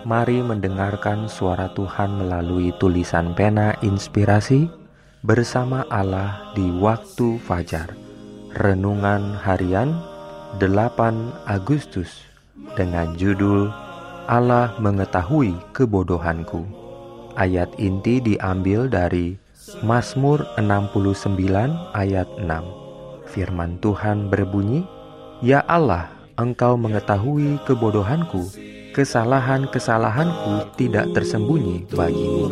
Mari mendengarkan suara Tuhan melalui tulisan pena inspirasi bersama Allah di waktu fajar. Renungan harian 8 Agustus dengan judul Allah mengetahui kebodohanku. Ayat inti diambil dari Mazmur 69 ayat 6. Firman Tuhan berbunyi, "Ya Allah, Engkau mengetahui kebodohanku." Kesalahan-kesalahanku tidak tersembunyi bagimu.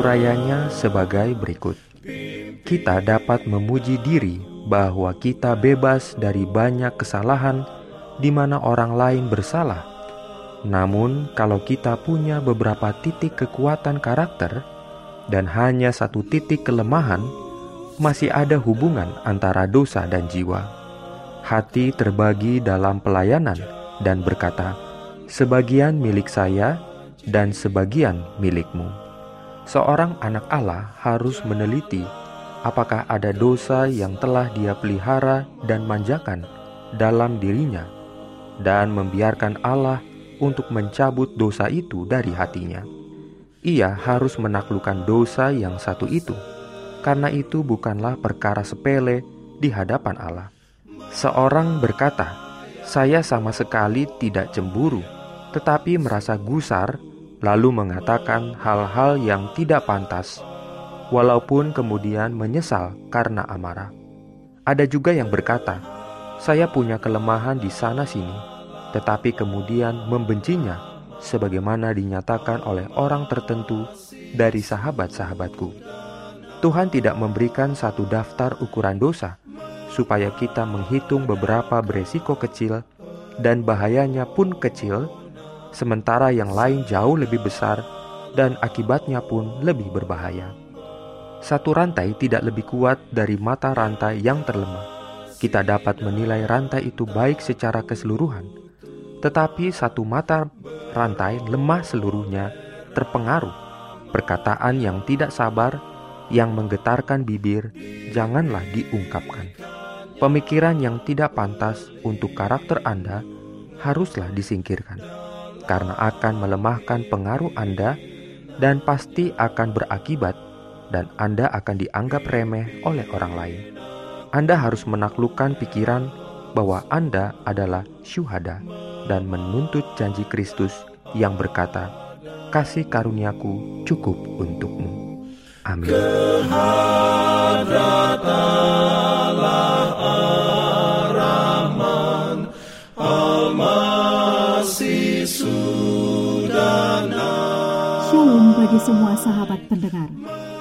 Urayanya sebagai berikut. Kita dapat memuji diri bahwa kita bebas dari banyak kesalahan di mana orang lain bersalah. Namun, kalau kita punya beberapa titik kekuatan karakter dan hanya satu titik kelemahan, masih ada hubungan antara dosa dan jiwa. Hati terbagi dalam pelayanan dan berkata, "Sebagian milik saya dan sebagian milikmu." Seorang anak Allah harus meneliti apakah ada dosa yang telah dia pelihara dan manjakan dalam dirinya, dan membiarkan Allah untuk mencabut dosa itu dari hatinya. Ia harus menaklukkan dosa yang satu itu, karena itu bukanlah perkara sepele di hadapan Allah. Seorang berkata, "Saya sama sekali tidak cemburu, tetapi merasa gusar." Lalu mengatakan hal-hal yang tidak pantas walaupun kemudian menyesal karena amarah. Ada juga yang berkata, "Saya punya kelemahan di sana-sini," tetapi kemudian membencinya, sebagaimana dinyatakan oleh orang tertentu dari sahabat-sahabatku. Tuhan tidak memberikan satu daftar ukuran dosa supaya kita menghitung beberapa beresiko kecil dan bahayanya pun kecil, sementara yang lain jauh lebih besar dan akibatnya pun lebih berbahaya. Satu rantai tidak lebih kuat dari mata rantai yang terlemah. Kita dapat menilai rantai itu baik secara keseluruhan, tetapi satu mata rantai lemah seluruhnya terpengaruh. Perkataan yang tidak sabar, yang menggetarkan bibir, janganlah diungkapkan. Pemikiran yang tidak pantas untuk karakter Anda haruslah disingkirkan, karena akan melemahkan pengaruh Anda dan pasti akan berakibat dan Anda akan dianggap remeh oleh orang lain. Anda harus menaklukkan pikiran bahwa Anda adalah syuhada dan menuntut janji Kristus yang berkata, "Kasih karuniaku cukup untukmu." Amin. Bagi semua sahabat pendengar.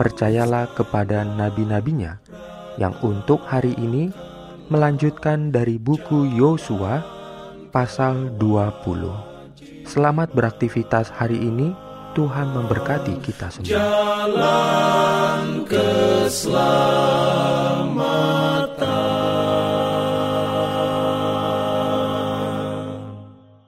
percayalah kepada nabi-nabinya yang untuk hari ini melanjutkan dari buku Yosua pasal 20. Selamat beraktivitas hari ini. Tuhan memberkati kita semua. Jalan